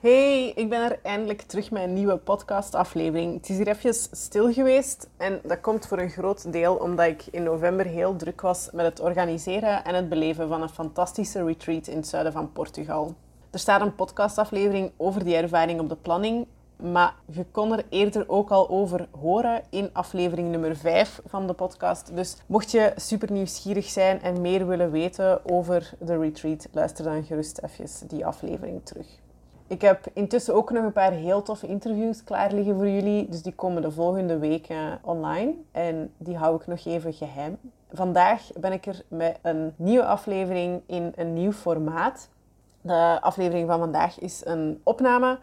Hey, ik ben er eindelijk terug met een nieuwe podcastaflevering. Het is hier even stil geweest en dat komt voor een groot deel omdat ik in november heel druk was met het organiseren en het beleven van een fantastische retreat in het zuiden van Portugal. Er staat een podcastaflevering over die ervaring op de planning, maar je kon er eerder ook al over horen in aflevering nummer 5 van de podcast. Dus mocht je super nieuwsgierig zijn en meer willen weten over de retreat, luister dan gerust even die aflevering terug. Ik heb intussen ook nog een paar heel toffe interviews klaar liggen voor jullie. Dus die komen de volgende weken online. En die hou ik nog even geheim. Vandaag ben ik er met een nieuwe aflevering in een nieuw formaat. De aflevering van vandaag is een opname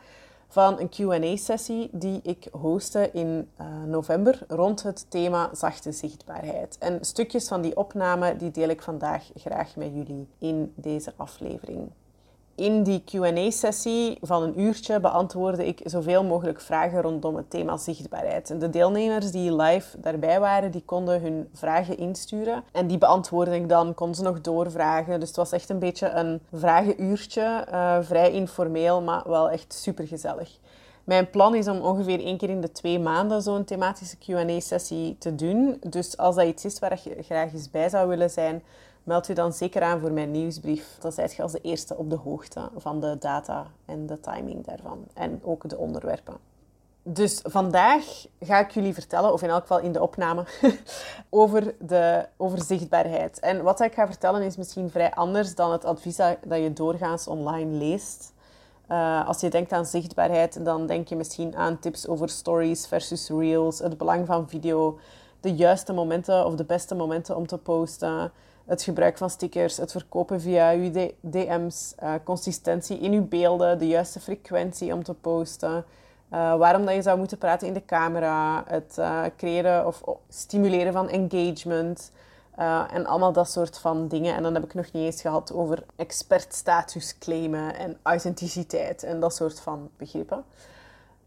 van een QA-sessie die ik hostte in uh, november rond het thema zachte zichtbaarheid. En stukjes van die opname die deel ik vandaag graag met jullie in deze aflevering. In die QA-sessie van een uurtje beantwoordde ik zoveel mogelijk vragen rondom het thema zichtbaarheid. En de deelnemers die live daarbij waren, die konden hun vragen insturen. En die beantwoordde ik dan, kon ze nog doorvragen. Dus het was echt een beetje een vragenuurtje, uh, vrij informeel, maar wel echt super gezellig. Mijn plan is om ongeveer één keer in de twee maanden zo'n thematische QA-sessie te doen. Dus als dat iets is waar je graag eens bij zou willen zijn, meld u dan zeker aan voor mijn nieuwsbrief. Dan zijt je als de eerste op de hoogte van de data en de timing daarvan. En ook de onderwerpen. Dus vandaag ga ik jullie vertellen, of in elk geval in de opname, over, de, over zichtbaarheid. En wat ik ga vertellen is misschien vrij anders dan het advies dat je doorgaans online leest. Uh, als je denkt aan zichtbaarheid, dan denk je misschien aan tips over stories versus reels, het belang van video, de juiste momenten of de beste momenten om te posten, het gebruik van stickers, het verkopen via uw DM's, uh, eh, consistentie in uw beelden, de juiste frequentie om te posten, uh, waarom dat je zou moeten praten in de camera, het uh, creëren of stimuleren van engagement en allemaal dat soort van dingen. En dan heb ik nog niet eens gehad over expertstatus claimen en authenticiteit en dat soort van begrippen.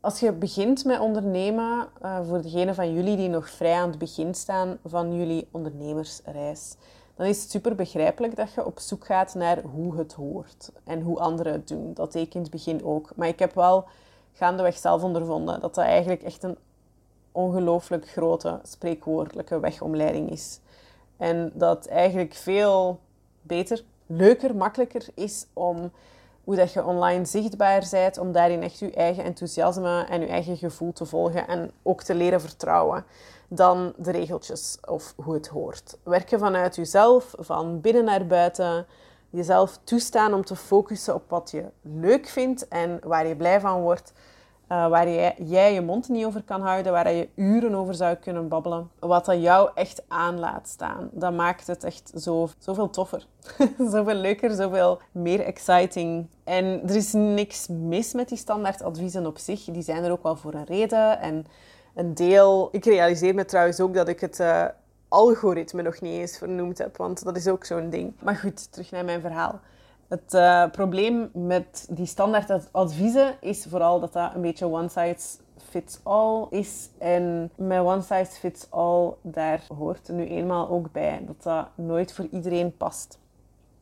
Als je begint met ondernemen, voor degenen van jullie die nog vrij aan het begin staan van jullie ondernemersreis, dan is het super begrijpelijk dat je op zoek gaat naar hoe het hoort en hoe anderen het doen. Dat deed ik in het begin ook. Maar ik heb wel gaandeweg zelf ondervonden dat dat eigenlijk echt een ongelooflijk grote spreekwoordelijke wegomleiding is. En dat eigenlijk veel beter, leuker, makkelijker is om hoe dat je online zichtbaar bent, om daarin echt je eigen enthousiasme en je eigen gevoel te volgen en ook te leren vertrouwen dan de regeltjes of hoe het hoort. Werken vanuit jezelf, van binnen naar buiten. Jezelf toestaan om te focussen op wat je leuk vindt en waar je blij van wordt. Uh, waar jij, jij, je mond niet over kan houden, waar je uren over zou kunnen babbelen. Wat dat jou echt aan laat staan. Dat maakt het echt zo, zoveel toffer. zoveel leuker, zoveel meer exciting. En er is niks mis met die standaard adviezen op zich. Die zijn er ook wel voor een reden. En een deel. Ik realiseer me trouwens ook dat ik het uh, algoritme nog niet eens vernoemd heb, want dat is ook zo'n ding. Maar goed, terug naar mijn verhaal. Het uh, probleem met die standaard adviezen is vooral dat dat een beetje one size fits all is. En met one size fits all, daar hoort nu eenmaal ook bij dat dat nooit voor iedereen past.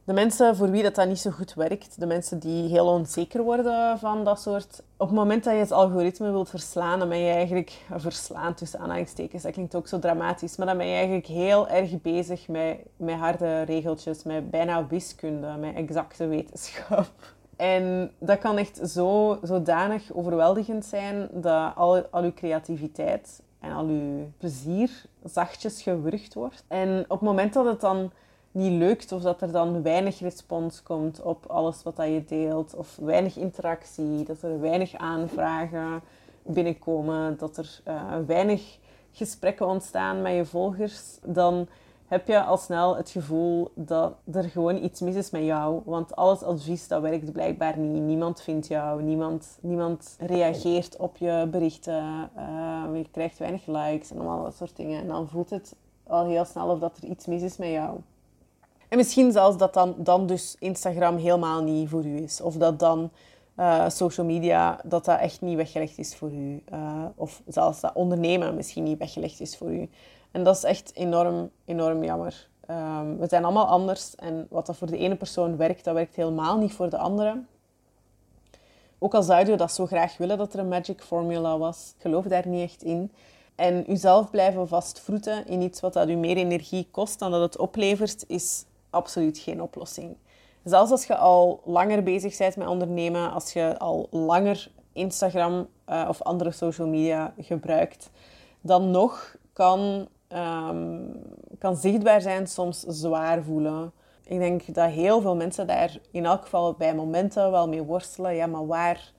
De mensen voor wie dat, dat niet zo goed werkt, de mensen die heel onzeker worden van dat soort... Op het moment dat je het algoritme wilt verslaan, dan ben je eigenlijk... Verslaan tussen aanhalingstekens, dat klinkt ook zo dramatisch. Maar dan ben je eigenlijk heel erg bezig met, met harde regeltjes, met bijna wiskunde, met exacte wetenschap. En dat kan echt zo, zodanig overweldigend zijn dat al, al uw creativiteit en al uw plezier zachtjes gewurgd wordt. En op het moment dat het dan niet lukt of dat er dan weinig respons komt op alles wat dat je deelt of weinig interactie, dat er weinig aanvragen binnenkomen, dat er uh, weinig gesprekken ontstaan met je volgers, dan heb je al snel het gevoel dat er gewoon iets mis is met jou. Want alles advies, dat werkt blijkbaar niet. Niemand vindt jou, niemand, niemand reageert op je berichten, uh, je krijgt weinig likes en allemaal dat soort dingen. En dan voelt het al heel snel of dat er iets mis is met jou. En misschien zelfs dat dan, dan dus Instagram helemaal niet voor u is. Of dat dan uh, social media, dat dat echt niet weggelegd is voor u. Uh, of zelfs dat ondernemen misschien niet weggelegd is voor u. En dat is echt enorm, enorm jammer. Um, we zijn allemaal anders. En wat dat voor de ene persoon werkt, dat werkt helemaal niet voor de andere. Ook al zouden we dat zo graag willen dat er een magic formula was, geloof daar niet echt in. En uzelf blijven vastvroeten in iets wat dat u meer energie kost dan dat het oplevert, is absoluut geen oplossing. Zelfs als je al langer bezig bent met ondernemen, als je al langer Instagram uh, of andere social media gebruikt, dan nog kan, um, kan zichtbaar zijn soms zwaar voelen. Ik denk dat heel veel mensen daar in elk geval bij momenten wel mee worstelen. Ja, maar waar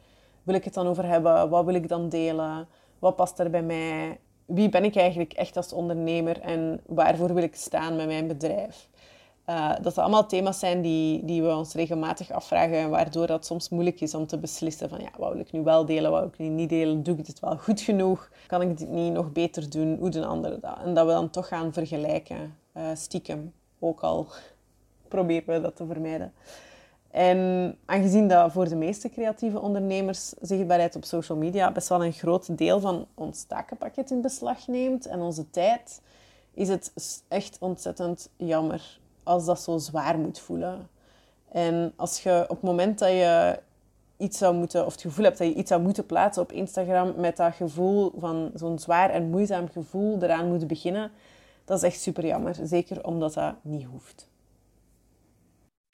wil ik het dan over hebben? Wat wil ik dan delen? Wat past er bij mij? Wie ben ik eigenlijk echt als ondernemer en waarvoor wil ik staan met mijn bedrijf? Uh, dat dat allemaal thema's zijn die, die we ons regelmatig afvragen, waardoor dat soms moeilijk is om te beslissen van ja, wil ik nu wel delen, wil ik nu niet delen, doe ik dit wel goed genoeg, kan ik dit niet nog beter doen, hoe doen anderen dat? En dat we dan toch gaan vergelijken, uh, stiekem, ook al proberen we dat te vermijden. En aangezien dat voor de meeste creatieve ondernemers zichtbaarheid op social media best wel een groot deel van ons takenpakket in beslag neemt en onze tijd, is het echt ontzettend jammer als dat zo zwaar moet voelen. En als je op het moment dat je iets zou moeten, of het gevoel hebt dat je iets zou moeten plaatsen op Instagram met dat gevoel van zo'n zwaar en moeizaam gevoel eraan moet beginnen, dat is echt super jammer. Zeker omdat dat niet hoeft.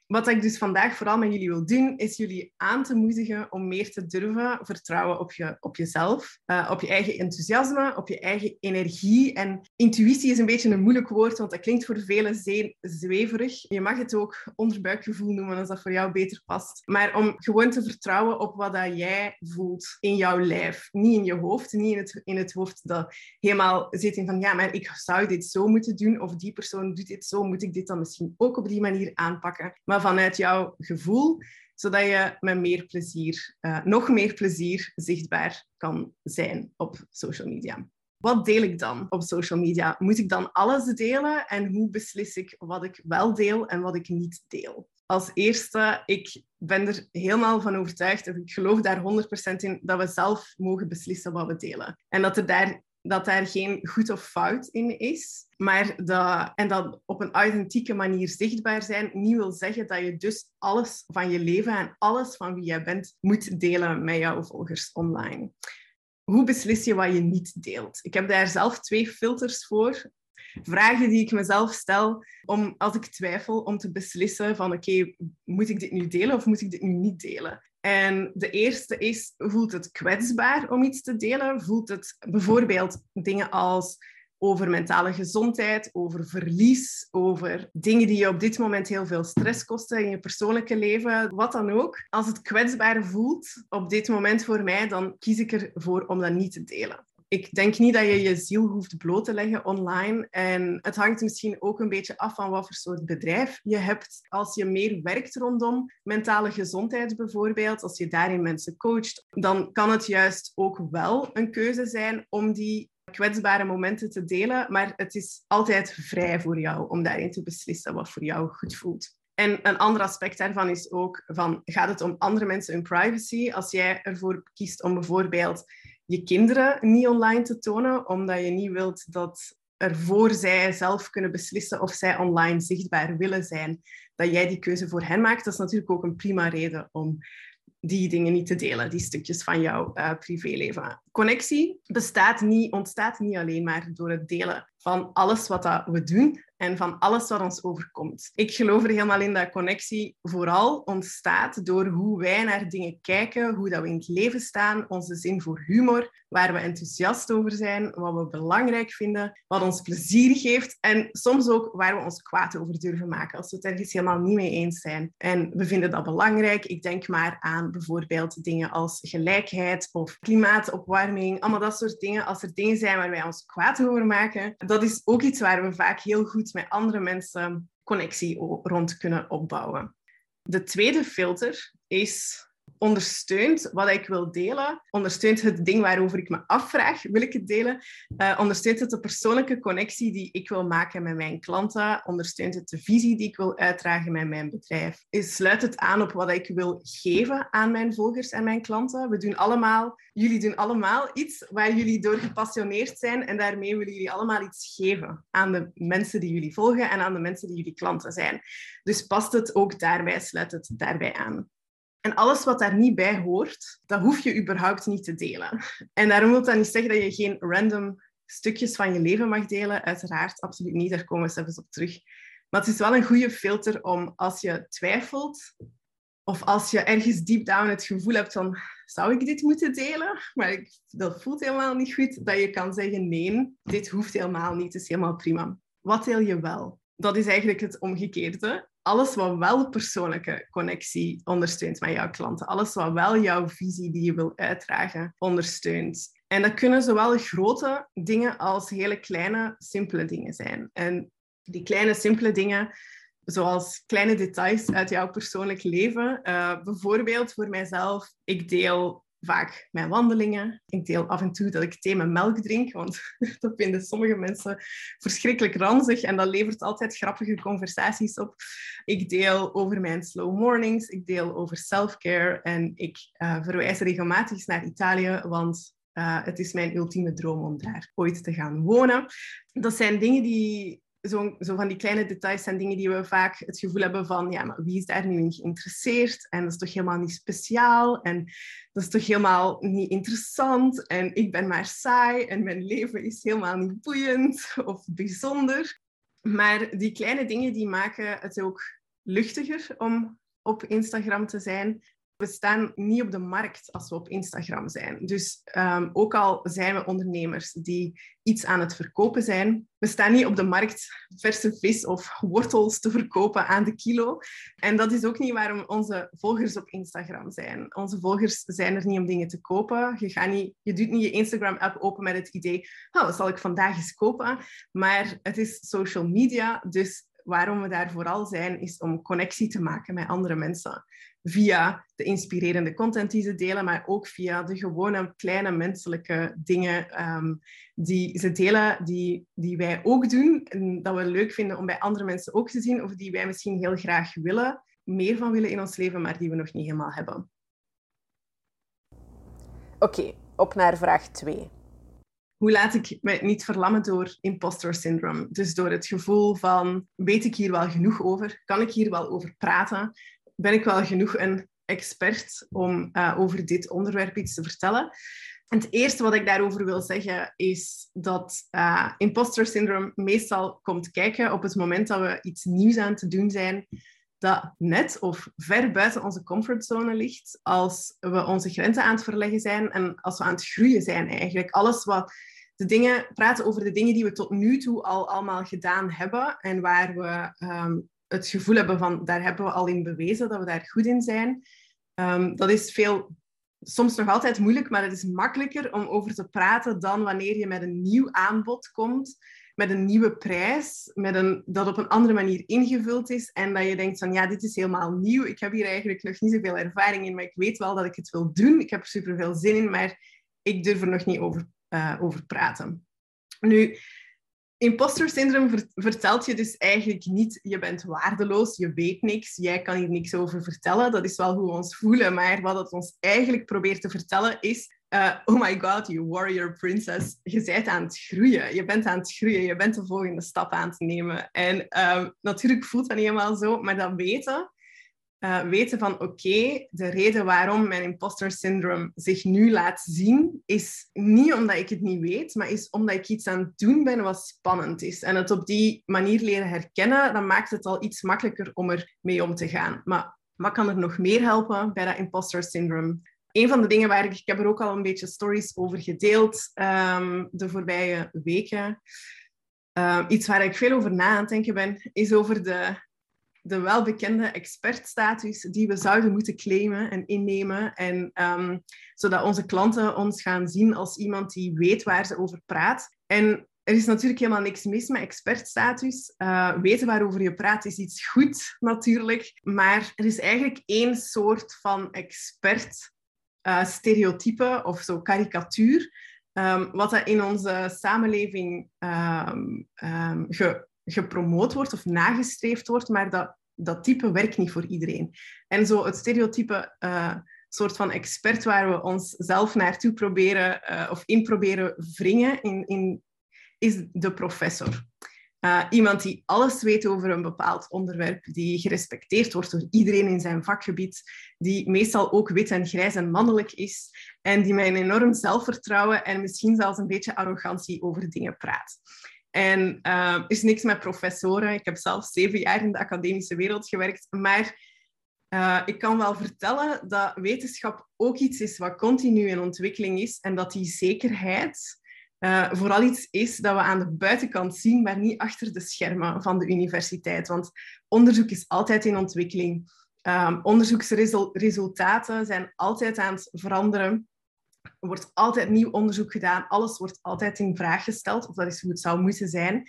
Wat ik dus vandaag vooral met jullie wil doen, is jullie aan te moedigen om meer te durven vertrouwen op, je, op jezelf, uh, op je eigen enthousiasme, op je eigen energie. En intuïtie is een beetje een moeilijk woord, want dat klinkt voor velen zeer zweverig. Je mag het ook onderbuikgevoel noemen als dat voor jou beter past. Maar om gewoon te vertrouwen op wat dat jij voelt in jouw lijf. Niet in je hoofd, niet in het, in het hoofd dat helemaal zit in van ja, maar ik zou dit zo moeten doen of die persoon doet dit zo, moet ik dit dan misschien ook op die manier aanpakken. Vanuit jouw gevoel, zodat je met meer plezier, uh, nog meer plezier zichtbaar kan zijn op social media. Wat deel ik dan op social media? Moet ik dan alles delen? En hoe beslis ik wat ik wel deel en wat ik niet deel? Als eerste, ik ben er helemaal van overtuigd, en ik geloof daar 100% in, dat we zelf mogen beslissen wat we delen. En dat er daar dat daar geen goed of fout in is. Maar dat, en dat op een authentieke manier zichtbaar zijn niet wil zeggen dat je dus alles van je leven en alles van wie jij bent moet delen met jouw volgers online. Hoe beslis je wat je niet deelt? Ik heb daar zelf twee filters voor. Vragen die ik mezelf stel om, als ik twijfel, om te beslissen van oké, moet ik dit nu delen of moet ik dit nu niet delen? En de eerste is, voelt het kwetsbaar om iets te delen? Voelt het bijvoorbeeld dingen als over mentale gezondheid, over verlies, over dingen die je op dit moment heel veel stress kosten in je persoonlijke leven, wat dan ook. Als het kwetsbaar voelt op dit moment voor mij, dan kies ik ervoor om dat niet te delen ik denk niet dat je je ziel hoeft bloot te leggen online. En het hangt misschien ook een beetje af van wat voor soort bedrijf je hebt. Als je meer werkt rondom mentale gezondheid bijvoorbeeld, als je daarin mensen coacht, dan kan het juist ook wel een keuze zijn om die kwetsbare momenten te delen. Maar het is altijd vrij voor jou om daarin te beslissen wat voor jou goed voelt. En een ander aspect daarvan is ook van, gaat het om andere mensen hun privacy? Als jij ervoor kiest om bijvoorbeeld je kinderen niet online te tonen, omdat je niet wilt dat ervoor zij zelf kunnen beslissen of zij online zichtbaar willen zijn, dat jij die keuze voor hen maakt. Dat is natuurlijk ook een prima reden om die dingen niet te delen, die stukjes van jouw uh, privéleven. Connectie bestaat niet, ontstaat niet alleen maar door het delen van alles wat dat we doen, en van alles wat ons overkomt. Ik geloof er helemaal in dat connectie vooral ontstaat door hoe wij naar dingen kijken, hoe dat we in het leven staan, onze zin voor humor, waar we enthousiast over zijn, wat we belangrijk vinden, wat ons plezier geeft en soms ook waar we ons kwaad over durven maken als we het ergens helemaal niet mee eens zijn. En we vinden dat belangrijk. Ik denk maar aan bijvoorbeeld dingen als gelijkheid of klimaatopwarming, allemaal dat soort dingen. Als er dingen zijn waar wij ons kwaad over maken, dat is ook iets waar we vaak heel goed met andere mensen connectie rond kunnen opbouwen. De tweede filter is ondersteunt wat ik wil delen, ondersteunt het ding waarover ik me afvraag, wil ik het delen, uh, ondersteunt het de persoonlijke connectie die ik wil maken met mijn klanten, ondersteunt het de visie die ik wil uitdragen met mijn bedrijf, sluit het aan op wat ik wil geven aan mijn volgers en mijn klanten. We doen allemaal, jullie doen allemaal iets waar jullie door gepassioneerd zijn en daarmee willen jullie allemaal iets geven aan de mensen die jullie volgen en aan de mensen die jullie klanten zijn. Dus past het ook daarbij, sluit het daarbij aan. En alles wat daar niet bij hoort, dat hoef je überhaupt niet te delen. En daarom wil dat niet zeggen dat je geen random stukjes van je leven mag delen. Uiteraard, absoluut niet. Daar komen we zelfs op terug. Maar het is wel een goede filter om als je twijfelt of als je ergens deep down het gevoel hebt van zou ik dit moeten delen? Maar ik, dat voelt helemaal niet goed. Dat je kan zeggen nee, dit hoeft helemaal niet. Het is helemaal prima. Wat deel je wel? Dat is eigenlijk het omgekeerde. Alles wat wel persoonlijke connectie ondersteunt met jouw klanten. Alles wat wel jouw visie die je wil uitdragen ondersteunt. En dat kunnen zowel grote dingen als hele kleine, simpele dingen zijn. En die kleine, simpele dingen, zoals kleine details uit jouw persoonlijk leven. Uh, bijvoorbeeld voor mijzelf, ik deel vaak mijn wandelingen. Ik deel af en toe dat ik thee melk drink, want dat vinden sommige mensen verschrikkelijk ranzig en dat levert altijd grappige conversaties op. Ik deel over mijn slow mornings, ik deel over self-care en ik uh, verwijs regelmatig naar Italië, want uh, het is mijn ultieme droom om daar ooit te gaan wonen. Dat zijn dingen die zo, zo, van die kleine details zijn dingen die we vaak het gevoel hebben van, ja, maar wie is daar nu in geïnteresseerd? En dat is toch helemaal niet speciaal? En dat is toch helemaal niet interessant? En ik ben maar saai en mijn leven is helemaal niet boeiend of bijzonder. Maar die kleine dingen die maken het ook luchtiger om op Instagram te zijn we staan niet op de markt als we op Instagram zijn. Dus um, ook al zijn we ondernemers die iets aan het verkopen zijn, we staan niet op de markt verse vis of wortels te verkopen aan de kilo. En dat is ook niet waarom onze volgers op Instagram zijn. Onze volgers zijn er niet om dingen te kopen. Je, gaat niet, je doet niet je Instagram-app open met het idee, oh, dat zal ik vandaag eens kopen. Maar het is social media, dus waarom we daar vooral zijn, is om connectie te maken met andere mensen via de inspirerende content die ze delen, maar ook via de gewone kleine menselijke dingen ehm, die ze delen, die, die wij ook doen en dat we leuk vinden om bij andere mensen ook te zien, of die wij misschien heel graag willen, meer van willen in ons leven, maar die we nog niet helemaal hebben. Oké, op naar vraag 2. Hoe laat ik me niet verlammen door imposter syndrome? Dus door het gevoel van, weet ik hier wel genoeg over? Kan ik hier wel over praten? Ben ik wel genoeg een expert om uh, over dit onderwerp iets te vertellen. En het eerste wat ik daarover wil zeggen is dat uh, imposter syndrome meestal komt kijken op het moment dat we iets nieuws aan te doen zijn dat net of ver buiten onze comfortzone ligt, als we onze grenzen aan het verleggen zijn en als we aan het groeien zijn eigenlijk. Alles wat de dingen, praten over de dingen die we tot nu toe al allemaal gedaan hebben en waar we um, het gevoel hebben van daar hebben we al in bewezen dat we daar goed in zijn. Um, dat is veel, soms nog altijd moeilijk, maar het is makkelijker om over te praten dan wanneer je met een nieuw aanbod komt, met een nieuwe prijs, met een, dat op een andere manier ingevuld is en dat je denkt van ja, dit is helemaal nieuw. Ik heb hier eigenlijk nog niet zoveel ervaring in, maar ik weet wel dat ik het wil doen. Ik heb er superveel zin in, maar ik durf er nog niet over, uh, over praten. Nu, Imposter syndroom vertelt je dus eigenlijk niet, je bent waardeloos, je weet niks, jij kan hier niks over vertellen. Dat is wel hoe we ons voelen, maar wat het ons eigenlijk probeert te vertellen is, uh, oh my god, you warrior princess, je bent aan het groeien. Je bent aan het groeien, je bent de volgende stap aan te nemen. En uh, natuurlijk voelt dat niet helemaal zo, maar dat weten, uh, weten van oké, de reden waarom mijn imposter syndrome zich nu laat zien, is niet omdat ik het niet weet, maar is omdat ik iets aan het doen ben wat spannend is. En het op die manier leren herkennen, dan maakt het al iets makkelijker om er mee om te gaan. Maar wat kan er nog meer helpen bij dat imposter syndrome? Een van de dingen waar ik, ik heb er ook al een beetje stories over gedeeld um, de voorbije weken. Uh, iets waar ik veel over na aan het denken ben, is over de de welbekende expertstatus die we zouden moeten claimen en innemen. En, um, zodat onze klanten ons gaan zien als iemand die weet waar ze over praat. En er is natuurlijk helemaal niks mis met expertstatus. Uh, weten waarover je praat is iets goed, natuurlijk. Maar er is eigenlijk één soort van expert uh, stereotype of zo karikatuur. Um, wat dat in onze samenleving um, ge, gepromoot wordt of nagestreefd wordt, maar dat, dat type werkt niet voor iedereen. En zo het stereotype uh, soort van expert waar we onszelf naartoe proberen uh, of in proberen wringen, in, in, is de professor. Uh, iemand die alles weet over een bepaald onderwerp, die gerespecteerd wordt door iedereen in zijn vakgebied, die meestal ook wit en grijs en mannelijk is en die met een enorm zelfvertrouwen en misschien zelfs een beetje arrogantie over dingen praat. En uh, is niks met professoren. Ik heb zelf zeven jaar in de academische wereld gewerkt, maar uh, ik kan wel vertellen dat wetenschap ook iets is wat continu in ontwikkeling is en dat die zekerheid uh, vooral iets is dat we aan de buitenkant zien, maar niet achter de schermen van de universiteit. Want onderzoek is altijd in ontwikkeling. Um, onderzoeksresultaten zijn altijd aan het veranderen. Er wordt altijd nieuw onderzoek gedaan. Alles wordt altijd in vraag gesteld, of dat is hoe het zou moeten zijn.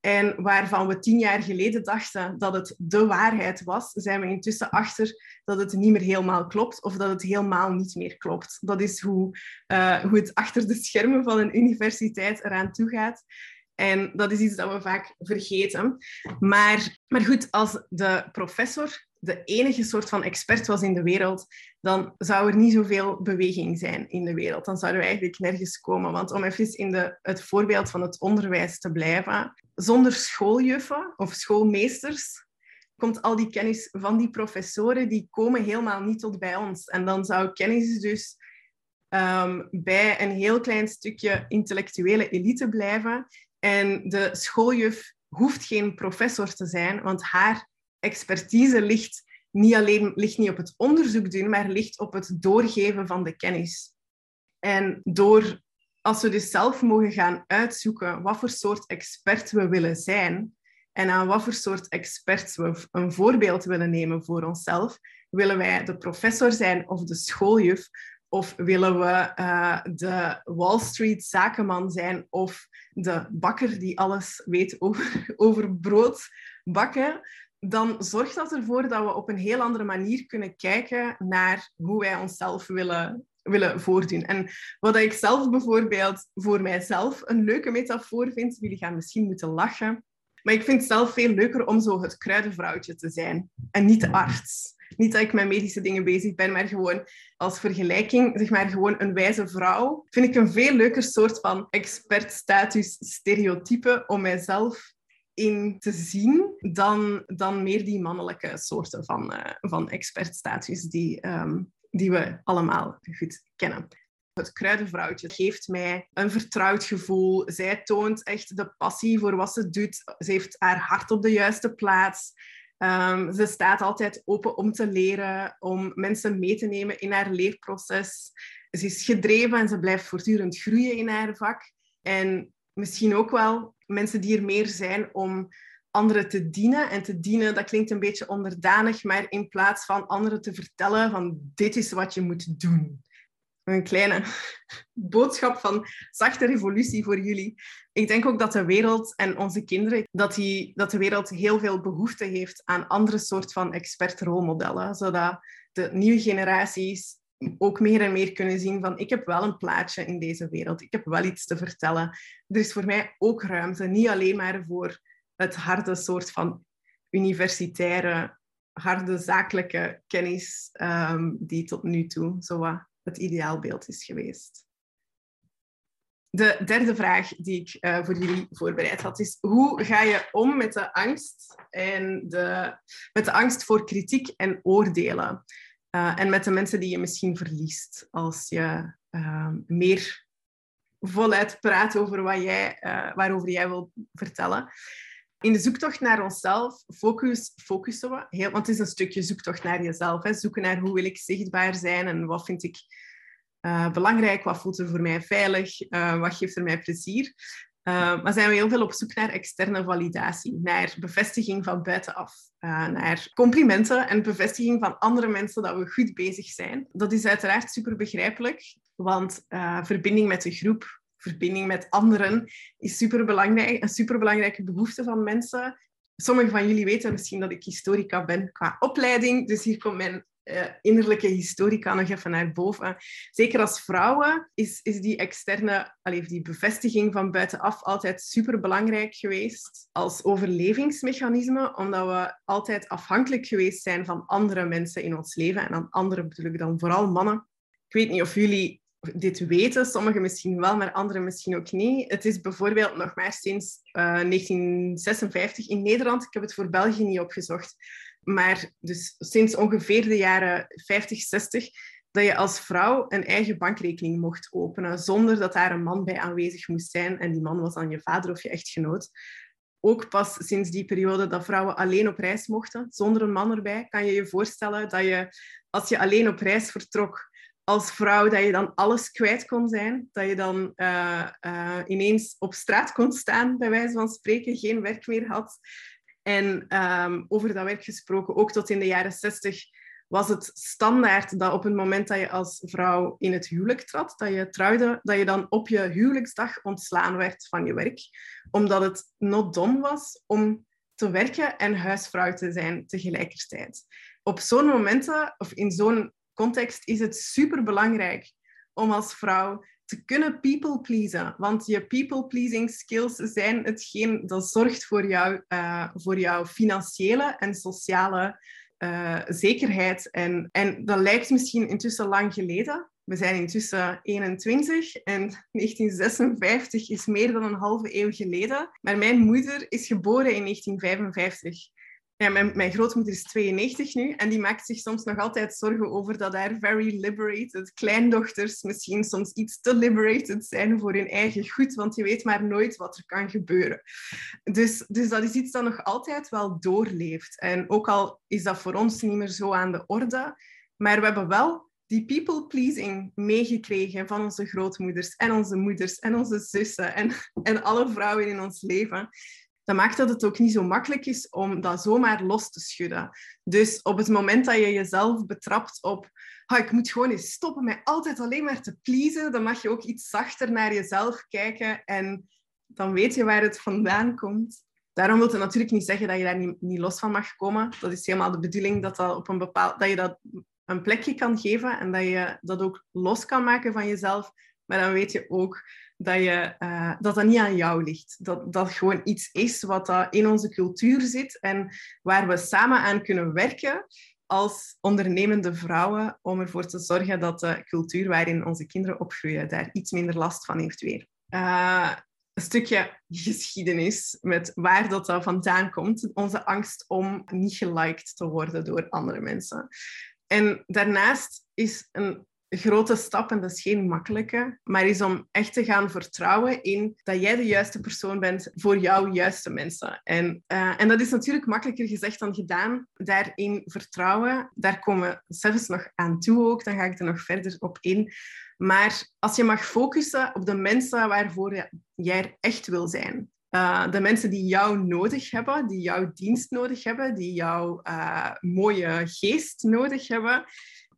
En waarvan we tien jaar geleden dachten dat het de waarheid was, zijn we intussen achter dat het niet meer helemaal klopt of dat het helemaal niet meer klopt. Dat is hoe, uh, hoe het achter de schermen van een universiteit eraan toe gaat. En dat is iets dat we vaak vergeten. Maar, maar goed, als de professor de enige soort van expert was in de wereld, dan zou er niet zoveel beweging zijn in de wereld. Dan zouden we eigenlijk nergens komen. Want om even in de, het voorbeeld van het onderwijs te blijven, zonder schooljuffen of schoolmeesters komt al die kennis van die professoren, die komen helemaal niet tot bij ons. En dan zou kennis dus ehm, bij een heel klein stukje intellectuele elite blijven. En de schooljuf hoeft geen professor te zijn, want haar expertise ligt niet alleen ligt niet op het onderzoek doen, maar ligt op het doorgeven van de kennis. En door, als we dus zelf mogen gaan uitzoeken wat voor soort expert we willen zijn en aan wat voor soort experts we een voorbeeld willen nemen voor onszelf, willen wij de professor zijn of de schooljuf, of willen we uh, de Wall Street zakenman zijn of de bakker die alles weet over, over brood bakken, dan zorgt dat ervoor dat we op een heel andere manier kunnen kijken naar hoe wij onszelf willen, willen voordoen. En wat ik zelf bijvoorbeeld voor mijzelf een leuke metafoor vind, jullie gaan misschien moeten lachen, maar ik vind het zelf veel leuker om zo het kruidenvrouwtje te zijn en niet de arts. Niet dat ik met medische dingen bezig ben, maar gewoon als vergelijking, zeg maar gewoon een wijze vrouw, vind ik een veel leuker soort van expertstatus stereotype om mijzelf in te zien dan, dan meer die mannelijke soorten van, uh, van expertstatus die, ehm, die we allemaal goed kennen. Het kruidenvrouwtje geeft mij een vertrouwd gevoel. Zij toont echt de passie voor wat ze doet. Ze heeft haar hart op de juiste plaats. Um, ze staat altijd open om te leren, om mensen mee te nemen in haar leerproces. Ze is gedreven en ze blijft voortdurend groeien in haar vak. En misschien ook wel mensen die er meer zijn om anderen te dienen. En te dienen, dat klinkt een beetje onderdanig, maar in plaats van anderen te vertellen van dit is wat je moet doen. Een kleine boodschap van zachte revolutie voor jullie. Ik denk ook dat de wereld en onze kinderen, dat, die, dat de wereld heel veel behoefte heeft aan andere soort van expert-rolmodellen, zodat de nieuwe generaties ook meer en meer kunnen zien van ik heb wel een plaatje in deze wereld, ik heb wel iets te vertellen. Er is voor mij ook ruimte, niet alleen maar voor het harde soort van universitaire, harde zakelijke kennis um, die tot nu toe zo wat het ideaalbeeld is geweest. De derde vraag die ik uh, voor jullie voorbereid had is: hoe ga je om met de angst en de, met de angst voor kritiek en oordelen? Uh, en met de mensen die je misschien verliest als je uh, meer voluit praat over wat jij, uh, waarover jij wilt vertellen. In de zoektocht naar onszelf focus, focussen we, heel, want het is een stukje zoektocht naar jezelf. Hè. Zoeken naar hoe wil ik zichtbaar zijn en wat vind ik uh, belangrijk, wat voelt er voor mij veilig, wat geeft er mij plezier. Uh, maar zijn we heel veel op zoek naar externe validatie, naar bevestiging van buitenaf, uh, naar complimenten en bevestiging van andere mensen dat we goed bezig zijn. Dat is uiteraard super begrijpelijk, want uh, verbinding met de groep, verbinding met anderen is super belangrijk, een superbelangrijke behoefte van mensen. Sommigen van jullie weten misschien dat ik historica ben qua opleiding, dus hier komt mijn innerlijke historica nog even naar boven. Zeker als vrouwen is, is die externe, allee, die bevestiging van buitenaf altijd super belangrijk geweest als overlevingsmechanisme, omdat we altijd afhankelijk geweest zijn van andere mensen in ons leven. En aan anderen bedoel ik dan vooral mannen. Ik weet niet of jullie dit weten, sommigen misschien wel, maar anderen misschien ook niet. Het is bijvoorbeeld nog maar sinds 1956 in Nederland, ik heb het voor België niet opgezocht, maar dus sinds ongeveer de jaren 50, 60 dat je als vrouw een eigen bankrekening mocht openen zonder dat daar een man bij aanwezig moest zijn. En die man was dan je vader of je echtgenoot. Ook pas sinds die periode dat vrouwen alleen op reis mochten, zonder een man erbij, kan je je voorstellen dat je, als je alleen op reis vertrok als vrouw, dat je dan alles kwijt kon zijn. Dat je dan uh, uh, ineens op straat kon staan, bij wijze van spreken, geen werk meer had. En um, over dat werk gesproken, ook tot in de jaren zestig was het standaard dat op het moment dat je als vrouw in het huwelijk trad, dat je trouwde, dat je dan op je huwelijksdag ontslaan werd van je werk. Omdat het not done was om te werken en huisvrouw te zijn tegelijkertijd. Op zo'n momenten, of in zo'n context, is het superbelangrijk om als vrouw te kunnen people pleasen. Want je people pleasing skills zijn hetgeen dat zorgt voor, jou, uh, voor jouw financiële en sociale uh, zekerheid. En, en dat lijkt misschien intussen lang geleden. We zijn intussen 21 en 1956 is meer dan een halve eeuw geleden. Maar mijn moeder is geboren in 1955. Ja, mijn, mijn grootmoeder is 92 nu en die maakt zich soms nog altijd zorgen over dat haar very liberated kleindochters misschien soms iets te liberated zijn voor hun eigen goed, want je weet maar nooit wat er kan gebeuren. Dus, dus dat is iets dat nog altijd wel doorleeft. En ook al is dat voor ons niet meer zo aan de orde, maar we hebben wel die people-pleasing meegekregen van onze grootmoeders en onze moeders en onze zussen en, en alle vrouwen in ons leven dat maakt dat het ook niet zo makkelijk is om dat zomaar los te schudden. Dus op het moment dat je jezelf betrapt op oh, ik moet gewoon eens stoppen met altijd alleen maar te pleasen, dan mag je ook iets zachter naar jezelf kijken en dan weet je waar het vandaan komt. Daarom wil het natuurlijk niet zeggen dat je daar niet, niet los van mag komen. Dat is helemaal de bedoeling dat, dat, op een bepaald, dat je dat een plekje kan geven en dat je dat ook los kan maken van jezelf. Maar dan weet je ook dat, je, uh, dat dat niet aan jou ligt. Dat dat gewoon iets is wat dat in onze cultuur zit en waar we samen aan kunnen werken als ondernemende vrouwen om ervoor te zorgen dat de cultuur waarin onze kinderen opgroeien daar iets minder last van heeft weer. Uh, een stukje geschiedenis met waar dat, dat vandaan komt. Onze angst om niet geliked te worden door andere mensen. En daarnaast is een grote stap, en dat is geen makkelijke, maar is om echt te gaan vertrouwen in dat jij de juiste persoon bent voor jouw juiste mensen. En, uh, en dat is natuurlijk makkelijker gezegd dan gedaan. Daarin vertrouwen, daar komen we zelfs nog aan toe ook, dan ga ik er nog verder op in. Maar als je mag focussen op de mensen waarvoor jij echt wil zijn, uh, de mensen die jou nodig hebben, die jouw dienst nodig hebben, die jouw uh, mooie geest nodig hebben,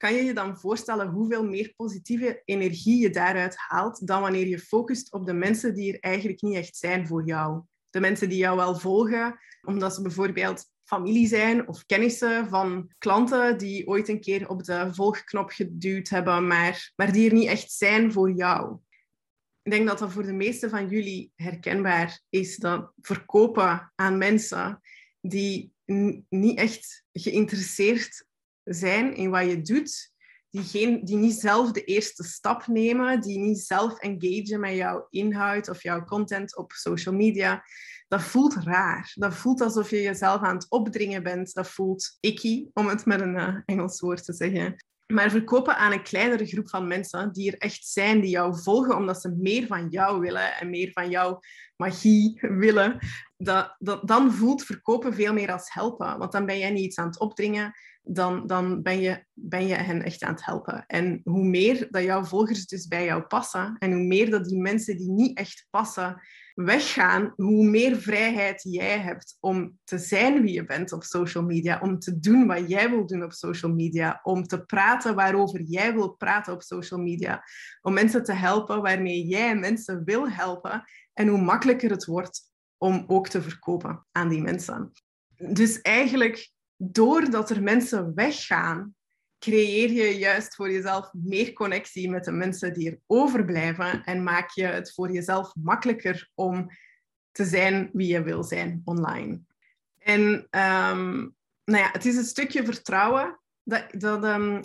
kan je je dan voorstellen hoeveel meer positieve energie je daaruit haalt dan wanneer je focust op de mensen die er eigenlijk niet echt zijn voor jou? De mensen die jou wel volgen, omdat ze bijvoorbeeld familie zijn of kennissen van klanten die ooit een keer op de volgknop geduwd hebben, maar, maar die er niet echt zijn voor jou. Ik denk dat dat voor de meeste van jullie herkenbaar is, dat verkopen aan mensen die niet echt geïnteresseerd zijn in wat je doet, die, geen, die niet zelf de eerste stap nemen, die niet zelf engagen met jouw inhoud of jouw content op social media, dat voelt raar. Dat voelt alsof je jezelf aan het opdringen bent. Dat voelt icky, om het met een uh, Engels woord te zeggen. Maar verkopen aan een kleinere groep van mensen die er echt zijn, die jou volgen omdat ze meer van jou willen en meer van jouw magie willen, dat, dan voelt verkopen veel meer als helpen. Want dan ben jij niet iets aan het opdringen, dan, dan ben, je, ben je hen echt aan het helpen. En hoe meer dat jouw volgers dus bij jou passen en hoe meer dat die mensen die niet echt passen weggaan, hoe meer vrijheid jij hebt om te zijn wie je bent op social media, om te doen wat jij wil doen op social media, om te praten waarover jij wil praten op social media, om mensen te helpen waarmee jij mensen wil helpen en hoe makkelijker het wordt om ook te verkopen aan die mensen. Dus eigenlijk doordat er mensen weggaan, creëer je juist voor jezelf meer connectie met de mensen die er overblijven en maak je het voor jezelf makkelijker om te zijn wie je wil zijn online. En um, nou ja, het is een stukje vertrouwen, dat, dat, um,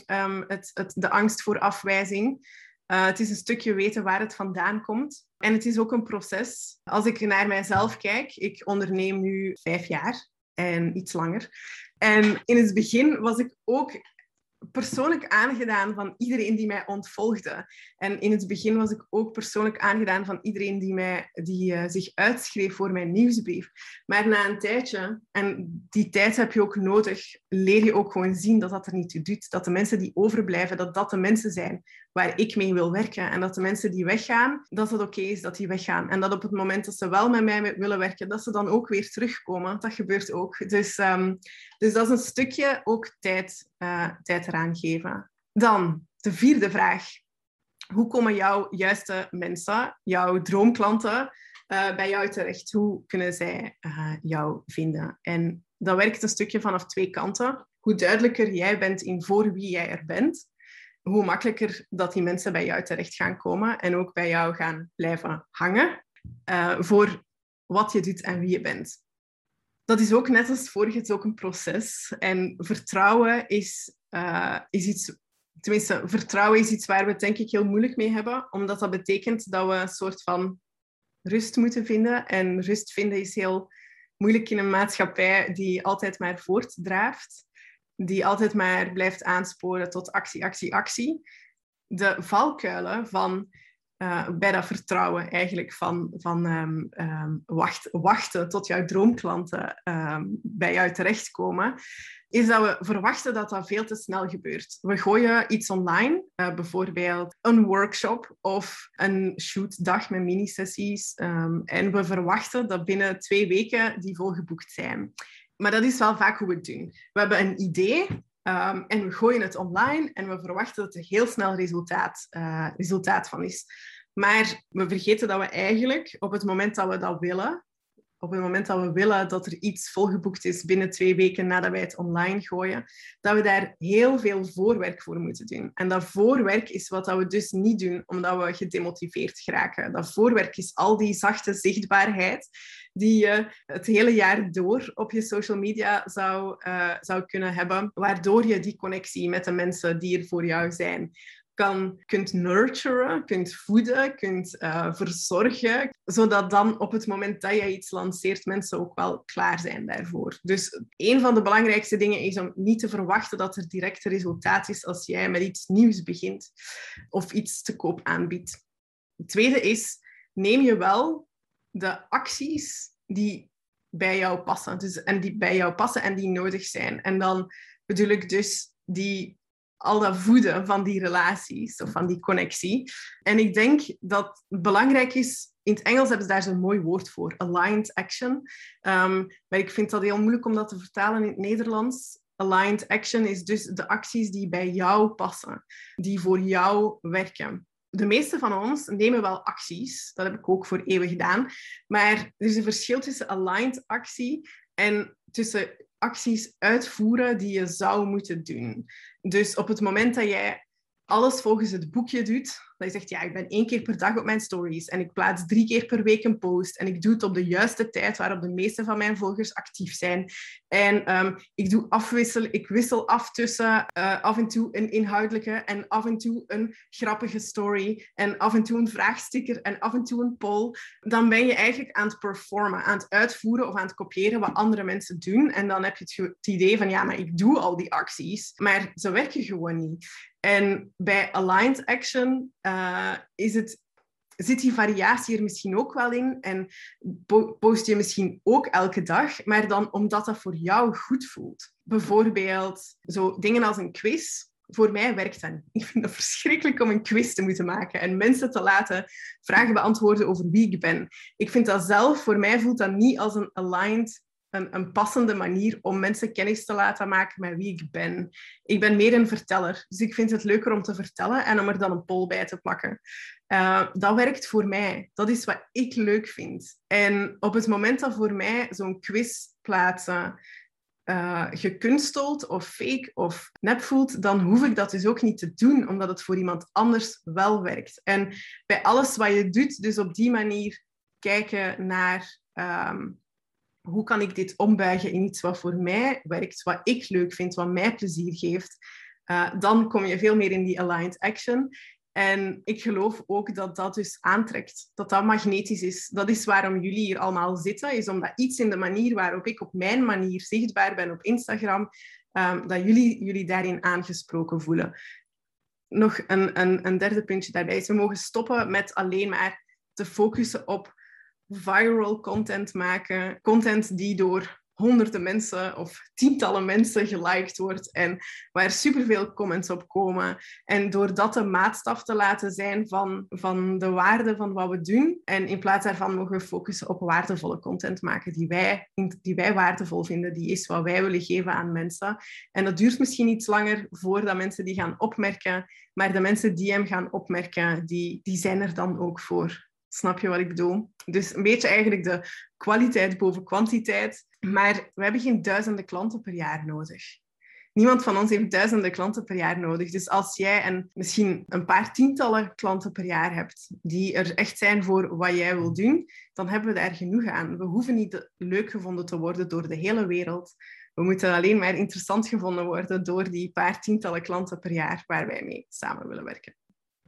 het, het, de angst voor afwijzing. Uh, het is een stukje weten waar het vandaan komt. En het is ook een proces. Als ik naar mijzelf kijk, ik onderneem nu vijf jaar en iets langer. En in het begin was ik ook persoonlijk aangedaan van iedereen die mij ontvolgde. En in het begin was ik ook persoonlijk aangedaan van iedereen die, mij, die uh, zich uitschreef voor mijn nieuwsbrief. Maar na een tijdje, en die tijd heb je ook nodig, leer je ook gewoon zien dat dat er niet toe doet. Dat de mensen die overblijven, dat dat de mensen zijn waar ik mee wil werken. En dat de mensen die weggaan, dat het oké is dat die weggaan. En dat op het moment dat ze wel met mij willen werken, dat ze dan ook weer terugkomen. Dat gebeurt ook. Dus, um, dus dat is een stukje ook tijd, uh, tijd eraan geven. Dan de vierde vraag. Hoe komen jouw juiste mensen, jouw droomklanten, uh, bij jou terecht? Hoe kunnen zij uh, jou vinden? En dat werkt een stukje vanaf twee kanten. Hoe duidelijker jij bent in voor wie jij er bent, hoe makkelijker dat die mensen bij jou terecht gaan komen en ook bij jou gaan blijven hangen voor wat je doet en wie je bent. Dat is ook net als vorige, het is ook een proces. En vertrouwen is, uh, is iets, tenminste, vertrouwen is iets waar we het denk ik heel moeilijk mee hebben, omdat dat betekent dat we een soort van rust moeten vinden. En rust vinden is heel moeilijk in een maatschappij die altijd maar voortdraaft die altijd maar blijft aansporen tot actie, actie, actie. De valkuilen van uh, bij dat vertrouwen eigenlijk van, van um, um, wacht, wachten tot jouw droomklanten um, bij jou terechtkomen, is dat we verwachten dat dat veel te snel gebeurt. We gooien iets online, uh, bijvoorbeeld een workshop of een shootdag met mini-sessies, en we verwachten dat binnen twee weken die volgeboekt zijn maar dat is wel vaak hoe we het doen. We hebben een idee um, en we gooien het online en we verwachten dat er heel snel resultaat, uh, resultaat van is. Maar we vergeten dat we eigenlijk op het moment dat we dat willen, op het moment dat we willen dat er iets volgeboekt is binnen twee weken nadat wij het online gooien, dat we daar heel veel voorwerk voor moeten doen. En dat voorwerk is wat we dus niet doen omdat we gedemotiveerd geraken. Dat voorwerk is al die zachte zichtbaarheid die je het hele jaar door op je social media zou, uh, zou kunnen hebben, waardoor je die connectie met de mensen die er voor jou zijn kan, kunt nurturen, kunt voeden, kunt uh, verzorgen, zodat dan op het moment dat je iets lanceert, mensen ook wel klaar zijn daarvoor. Dus een van de belangrijkste dingen is om niet te verwachten dat er direct resultaat is als jij met iets nieuws begint of iets te koop aanbiedt. Het tweede is, neem je wel de acties die bij jou passen. Dus, en die bij jou passen en die nodig zijn. En dan bedoel ik dus die, al dat voeden van die relaties of van die connectie. En ik denk dat belangrijk is, in het Engels hebben ze daar zo'n mooi woord voor, aligned action. Um, maar ik vind dat heel moeilijk om dat te vertalen in het Nederlands. Aligned action is dus de acties die bij jou passen, die voor jou werken de meeste van ons nemen wel acties. Dat heb ik ook voor eeuwen gedaan. Maar er is een verschil tussen aligned actie en tussen acties uitvoeren die je zou moeten doen. Dus op het moment dat jij alles volgens het boekje doet, dat je zegt, ja, ik ben één keer per dag op mijn stories en ik plaats drie keer per week een post en ik doe het op de juiste tijd waarop de meeste van mijn volgers actief zijn. En um, ik doe afwissel, ik wissel af tussen uh, af en toe een inhoudelijke en af en toe een grappige story en af en toe een vraagsticker en af en toe een poll. Dan ben je eigenlijk aan het performen, aan het uitvoeren of aan het kopiëren wat andere mensen doen. En dan heb je het idee van, ja, maar ik doe al die acties, maar ze werken gewoon niet. En bij aligned action uh, is het, zit die variatie er misschien ook wel in. En post je misschien ook elke dag, maar dan omdat dat voor jou goed voelt. Bijvoorbeeld zo dingen als een quiz. Voor mij werkt dat Ik vind het verschrikkelijk om een quiz te moeten maken en mensen te laten vragen beantwoorden over wie ik ben. Ik vind dat zelf, voor mij voelt dat niet als een aligned een, een, passende manier om mensen kennis te laten maken met wie ik ben. Ik ben meer een verteller, dus ik vind het leuker om te vertellen en om er dan een poll bij te plakken. Uh, dat werkt voor mij. Dat is wat ik leuk vind. En op het moment dat voor mij zo'n quiz plaatsen uh, gekunsteld of fake of nep voelt, dan hoef ik dat dus ook niet te doen, omdat het voor iemand anders wel werkt. En bij alles wat je doet, dus op die manier kijken naar um, hoe kan ik dit ombuigen in iets wat voor mij werkt, wat ik leuk vind, wat mij plezier geeft, uh, dan kom je veel meer in die aligned action. En ik geloof ook dat dat dus aantrekt, dat dat magnetisch is. Dat is waarom jullie hier allemaal zitten, is omdat iets in de manier waarop ik op mijn manier zichtbaar ben op Instagram, um, dat jullie jullie daarin aangesproken voelen. Nog een, een derde puntje daarbij is, we mogen stoppen met alleen maar te focussen op viral content maken. Content die door honderden mensen of tientallen mensen geliked wordt en waar superveel comments op komen. En door dat de maatstaf te laten zijn van, van de waarde van wat we doen. En in plaats daarvan mogen we focussen op waardevolle content maken die wij, die wij waardevol vinden, die is wat wij willen geven aan mensen. En dat duurt misschien iets langer voordat mensen die gaan opmerken, maar de mensen die hem gaan opmerken, die, die zijn er dan ook voor. Snap je wat ik bedoel? Dus een beetje eigenlijk de kwaliteit boven kwantiteit. Maar we hebben geen duizenden klanten per jaar nodig. Niemand van ons heeft duizenden klanten per jaar nodig. Dus als jij een, misschien een paar tientallen klanten per jaar hebt, die er echt zijn voor wat jij wil doen, dan hebben we daar genoeg aan. We hoeven niet leuk gevonden te worden door de hele wereld. We moeten alleen maar interessant gevonden worden door die paar tientallen klanten per jaar waar wij mee samen willen werken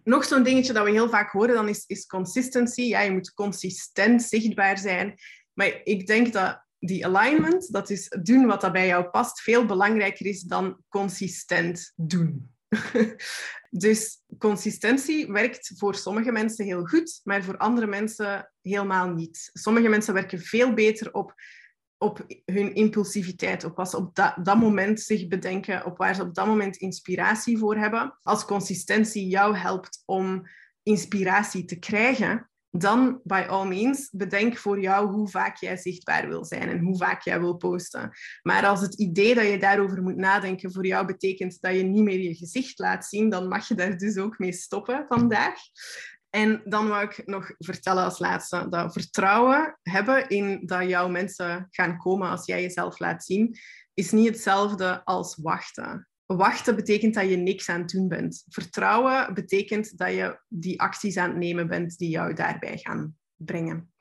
nog zo'n dingetje dat we heel vaak horen, dan is, is consistency. Ja, je moet consistent zichtbaar zijn. Maar ik denk dat die alignment, dat is doen wat dat bij jou past, veel belangrijker is dan consistent doen. dus consistentie werkt voor sommige mensen heel goed, maar voor andere mensen helemaal niet. Sommige mensen werken veel beter op op hun impulsiviteit, op wat ze op dat, dat moment zich bedenken, op waar ze op dat moment inspiratie voor hebben. Als consistentie jou helpt om inspiratie te krijgen, dan by all means bedenk voor jou hoe vaak jij zichtbaar wil zijn en hoe vaak jij wil posten. Maar als het idee dat je daarover moet nadenken voor jou betekent dat je niet meer je gezicht laat zien, dan mag je daar dus ook mee stoppen vandaag. En dan wou ik nog vertellen als laatste dat vertrouwen hebben in dat jouw mensen gaan komen als jij jezelf laat zien, is niet hetzelfde als wachten. Wachten betekent dat je niks aan het doen bent. Vertrouwen betekent dat je die acties aan het nemen bent die jou daarbij gaan brengen.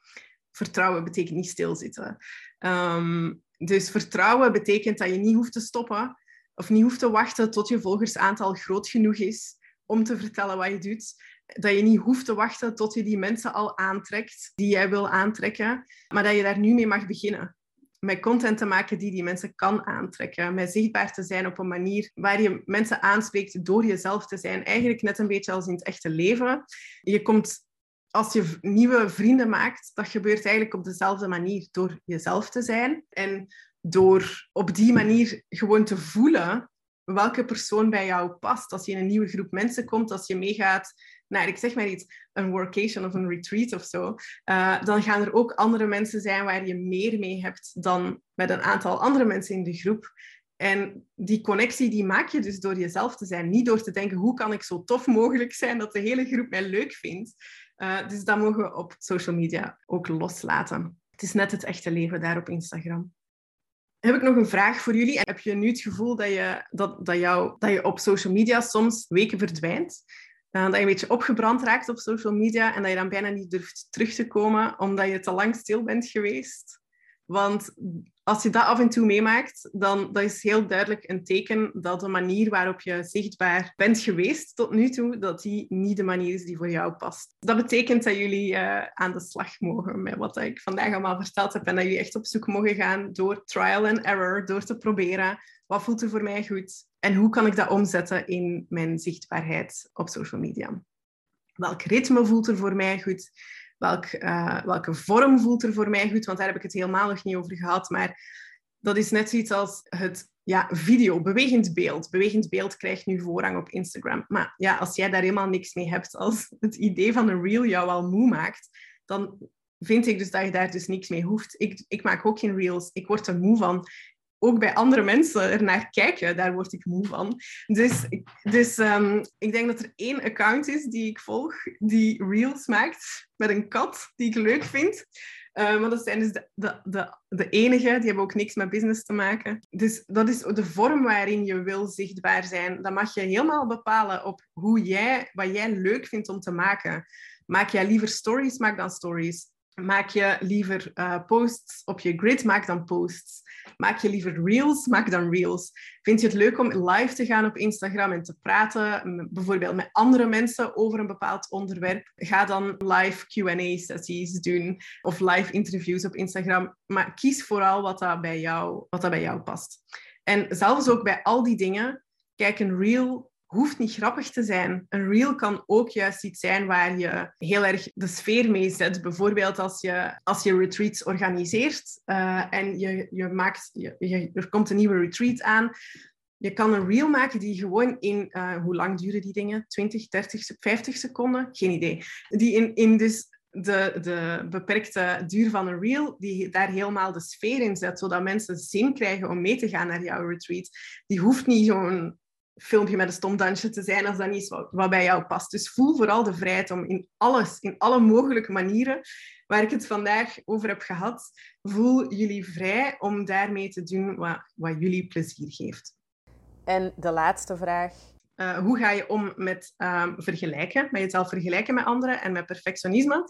Vertrouwen betekent niet stilzitten. Um, dus vertrouwen betekent dat je niet hoeft te stoppen of niet hoeft te wachten tot je volgersaantal groot genoeg is om te vertellen wat je doet dat je niet hoeft te wachten tot je die mensen al aantrekt die jij wil aantrekken, maar dat je daar nu mee mag beginnen. Met content te maken die die mensen kan aantrekken. Met zichtbaar te zijn op een manier waar je mensen aanspreekt door jezelf te zijn. Eigenlijk net een beetje als in het echte leven. Je komt, als je nieuwe vrienden maakt, dat gebeurt eigenlijk op dezelfde manier. Door jezelf te zijn en door op die manier gewoon te voelen welke persoon bij jou past. Als je in een nieuwe groep mensen komt, als je meegaat naar, ik zeg maar iets, een workation of een retreat of zo, uh, dan gaan er ook andere mensen zijn waar je meer mee hebt dan met een aantal andere mensen in de groep. En die connectie die maak je dus door jezelf te zijn. Niet door te denken, hoe kan ik zo tof mogelijk zijn dat de hele groep mij leuk vindt. Uh, dus dat mogen we op social media ook loslaten. Het is net het echte leven daar op Instagram. Heb ik nog een vraag voor jullie? Heb je nu het gevoel dat je, dat, dat, jou, dat je op social media soms weken verdwijnt? Dat je een beetje opgebrand raakt op social media en dat je dan bijna niet durft terug te komen omdat je te lang stil bent geweest. Want als je dat af en toe meemaakt, dan dat is heel duidelijk een teken dat de manier waarop je zichtbaar bent geweest tot nu toe, dat die niet de manier is die voor jou past. Dat betekent dat jullie uh, aan de slag mogen met wat ik vandaag allemaal verteld heb en dat jullie echt op zoek mogen gaan door trial and error, door te proberen wat voelt er voor mij goed en hoe kan ik dat omzetten in mijn zichtbaarheid op social media. Welk ritme voelt er voor mij goed? Welk, uh, welke vorm voelt er voor mij goed? Want daar heb ik het helemaal nog niet over gehad. Maar dat is net zoiets als het ja, video, bewegend beeld. Bewegend beeld krijgt nu voorrang op Instagram. Maar ja, als jij daar helemaal niks mee hebt, als het idee van een reel jou al moe maakt, dan vind ik dus dat je daar dus niks mee hoeft. Ik, ik maak ook geen reels. Ik word er moe van ook bij andere mensen er naar kijken, daar word ik moe van. Dus, dus um, ik denk dat er één account is die ik volg, die reels maakt met een kat die ik leuk vind. Uh, maar dat zijn dus de, de, de, de enige, die hebben ook niks met business te maken. Dus dat is de vorm waarin je wil zichtbaar zijn. Dat mag je helemaal bepalen op hoe jij, wat jij leuk vindt om te maken. Maak jij liever stories, maak dan stories. Maak je liever uh, posts op je grid, maak dan posts. Maak je liever reels, maak dan reels. Vind je het leuk om live te gaan op Instagram en te praten, bijvoorbeeld met andere mensen over een bepaald onderwerp? Ga dan live Q&A-sessies doen of live interviews op Instagram. Maar kies vooral wat dat bij jou, wat dat bij jou past. En zelfs ook bij al die dingen, kijk een reel hoeft niet grappig te zijn. Een reel kan ook juist iets zijn waar je heel erg de sfeer mee zet. Bijvoorbeeld als je, als je retreats organiseert uh, en je, je maakt, er komt een nieuwe retreat aan. Je kan een reel maken die gewoon in, uh, hoe lang duren die dingen? 20, 30, 50 seconden? Geen idee. Die in, in dus de, de beperkte duur van een reel, die daar helemaal de sfeer in zet, zodat mensen zin krijgen om mee te gaan naar jouw retreat. Die hoeft niet zo'n filmpje met een stom dansje te zijn als dat niet is wat, wat, bij jou past. Dus voel vooral de vrijheid om in alles, in alle mogelijke manieren waar ik het vandaag over heb gehad, voel jullie vrij om daarmee te doen wat, wat jullie plezier geeft. En de laatste vraag. Uh, hoe ga je om met uh, vergelijken, met jezelf vergelijken met anderen en met perfectionisme?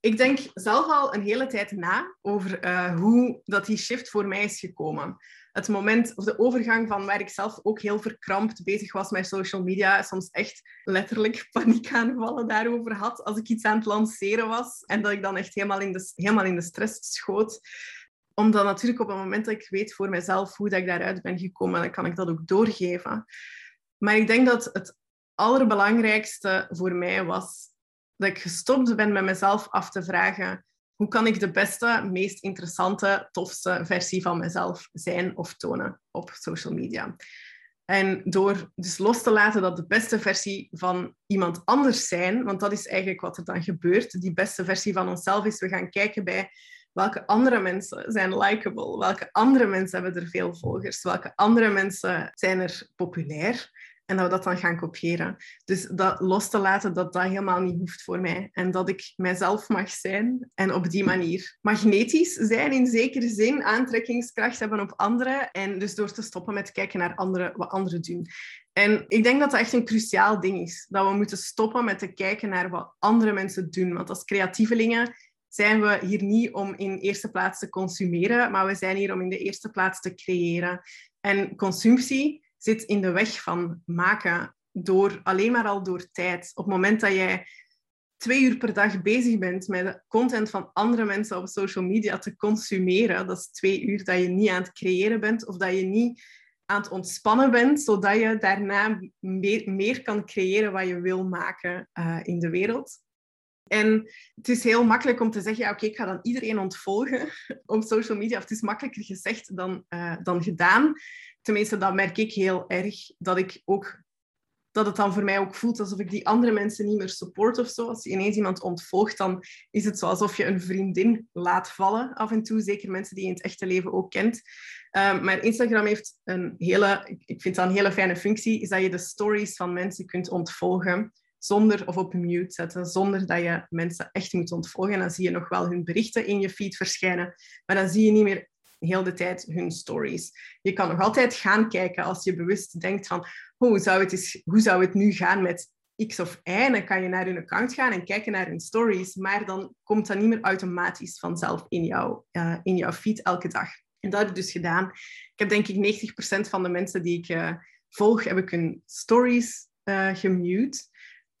Ik denk zelf al een hele tijd na over uh, hoe dat die shift voor mij is gekomen het moment of de overgang van waar ik zelf ook heel verkrampt bezig was met social media, soms echt letterlijk paniekaanvallen daarover had als ik iets aan het lanceren was en dat ik dan echt helemaal in de, helemaal in de stress schoot omdat natuurlijk op het moment dat ik weet voor mezelf hoe dat ik daaruit ben gekomen, dan kan ik dat ook doorgeven. Maar ik denk dat het allerbelangrijkste voor mij was dat ik gestopt ben met mezelf af te vragen hoe kan ik de beste, meest interessante, tofste versie van mezelf zijn of tonen op social media. En door dus los te laten dat de beste versie van iemand anders zijn, want dat is eigenlijk wat er dan gebeurt, die beste versie van onszelf is, we gaan kijken bij welke andere mensen zijn likable, welke andere mensen hebben er veel volgers, welke andere mensen zijn er populair. En dat we dat dan gaan kopiëren. Dus dat los te laten dat dat helemaal niet hoeft voor mij. En dat ik mijzelf mag zijn en op die manier magnetisch zijn in zekere zin, aantrekkingskracht hebben op anderen. En dus door te stoppen met kijken naar anderen, wat anderen doen. En ik denk dat dat echt een cruciaal ding is. Dat we moeten stoppen met te kijken naar wat andere mensen doen. Want als creatievelingen zijn we hier niet om in eerste plaats te consumeren, maar we zijn hier om in de eerste plaats te creëren. En consumptie zit in de weg van maken door alleen maar al door tijd. Op het moment dat jij twee uur per dag bezig bent met content van andere mensen op social media te consumeren, dat is twee uur dat je niet aan het creëren bent of dat je niet aan het ontspannen bent, zodat je daarna meer, kan creëren wat je wil maken uh, in de wereld. En het is heel makkelijk om te zeggen, ja, oké, ik ga dan iedereen ontvolgen op social media. Of het is makkelijker gezegd dan, uh, dan gedaan tenminste, dat merk ik heel erg, dat ik ook dat het dan voor mij ook voelt alsof ik die andere mensen niet meer support of zo. Als je ineens iemand ontvolgt, dan is het alsof je een vriendin laat vallen af en toe. Zeker mensen die je in het echte leven ook kent. Um, maar Instagram heeft een hele, ik vind dat een hele fijne functie, is dat je de stories van mensen kunt ontvolgen zonder of op mute zetten, zonder dat je mensen echt moet ontvolgen. Dan zie je nog wel hun berichten in je feed verschijnen, maar dan zie je niet meer heel de tijd hun stories. Je kan nog altijd gaan kijken als je bewust denkt van hoe zou het, is, hoe zou het nu gaan met X of Y. Dan kan je naar hun account gaan en kijken naar hun stories. Maar dan komt dat niet meer automatisch vanzelf in, jou, uh, in jouw feed elke dag. En dat heb ik dus gedaan. Ik heb denk ik 90% van de mensen die ik uh, volg, heb ik hun stories uh, gemute.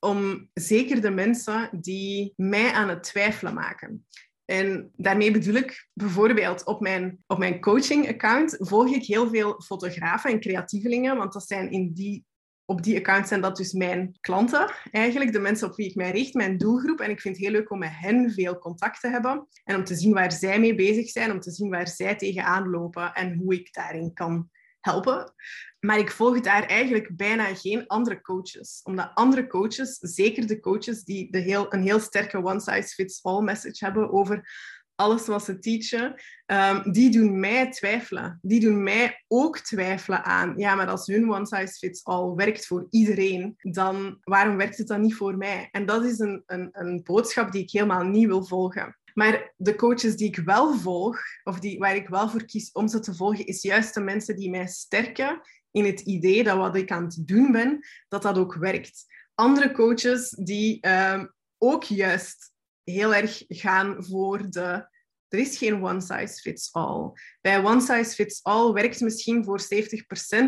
Om zeker de mensen die mij aan het twijfelen maken. En daarmee bedoel ik bijvoorbeeld op mijn, op mijn coaching-account volg ik heel veel fotografen en creatievelingen, want dat zijn in die, op die account zijn dat dus mijn klanten, eigenlijk de mensen op wie ik mij richt, mijn doelgroep. En ik vind het heel leuk om met hen veel contact te hebben en om te zien waar zij mee bezig zijn, om te zien waar zij tegenaan lopen en hoe ik daarin kan helpen. Maar ik volg daar eigenlijk bijna geen andere coaches. Omdat andere coaches, zeker de coaches die de heel, een heel sterke one-size-fits-all message hebben over alles wat ze teachen, um, die doen mij twijfelen. Die doen mij ook twijfelen aan, ja, maar als hun one-size-fits-all werkt voor iedereen, dan waarom werkt het dan niet voor mij? En dat is een, een, een boodschap die ik helemaal niet wil volgen. Maar de coaches die ik wel volg, of die, waar ik wel voor kies om ze te volgen, is juist de mensen die mij sterken in het idee dat wat ik aan het doen ben, dat dat ook werkt. Andere coaches die ehm, ook juist heel erg gaan voor de er is geen one size fits all. Bij one size fits all werkt misschien voor 70%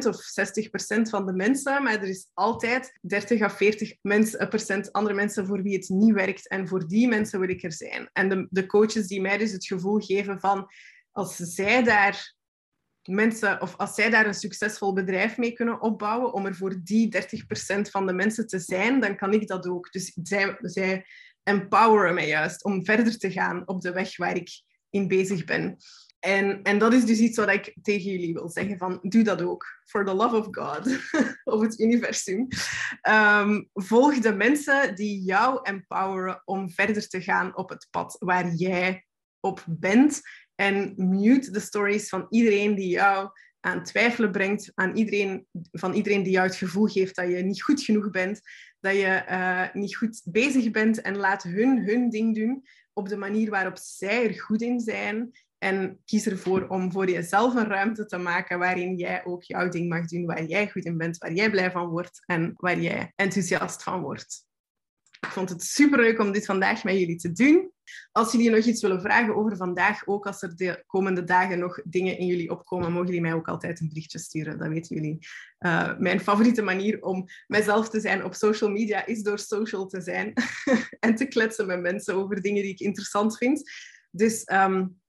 of 60% van de mensen, maar er is altijd 30 à 40 mensen, procent andere mensen voor wie het niet werkt. En voor die mensen wil ik er zijn. En de, de coaches die mij dus het gevoel geven van als zij daar mensen, of als zij daar een succesvol bedrijf mee kunnen opbouwen, om er voor die 30% van de mensen te zijn, dan kan ik dat ook. Dus zij, zij empoweren mij juist om verder te gaan op de weg waar ik in bezig ben. En, en dat is dus iets wat ik tegen jullie wil zeggen van doe dat ook. For the love of God. of het universum. Ehm, volg de mensen die jou empoweren om verder te gaan op het pad waar jij op bent. En mute de stories van iedereen die jou aan twijfelen brengt. Aan iedereen, van iedereen die jou het gevoel geeft dat je niet goed genoeg bent. Dat je uh, niet goed bezig bent. En laat hun hun ding doen op de manier waarop zij er goed in zijn. En kies ervoor om voor jezelf een ruimte te maken waarin jij ook jouw ding mag doen, waar jij goed in bent, waar jij blij van wordt en waar jij enthousiast van wordt. Ik vond het superleuk om dit vandaag met jullie te doen. Als jullie nog iets willen vragen over vandaag, ook als er de komende dagen nog dingen in jullie opkomen, mogen jullie mij ook altijd een berichtje sturen. Dat weten jullie. Uh, mijn favoriete manier om mezelf te zijn op social media is door social te zijn en te kletsen met mensen over dingen die ik interessant vind. Dus um,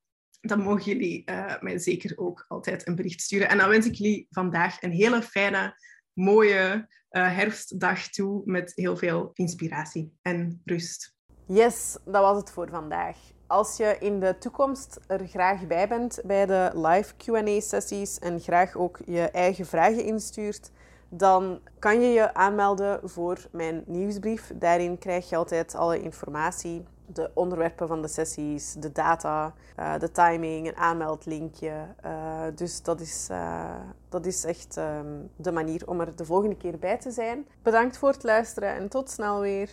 dan mogen jullie uh, mij zeker ook altijd een bericht sturen. En dan wens ik jullie vandaag een hele fijne, mooie uh, herfstdag toe met heel veel inspiratie en rust. Yes, dat was het voor vandaag. Als je in de toekomst er graag bij bent bij de live QA-sessies en graag ook je eigen vragen instuurt, dan kan je je aanmelden voor mijn nieuwsbrief. Daarin krijg je altijd alle informatie, de onderwerpen van de sessies, de data, uh, de timing, een aanmeldlinkje. Uh, dus dat is, uh, dat is echt um, de manier om er de volgende keer bij te zijn. Bedankt voor het luisteren en tot snel weer.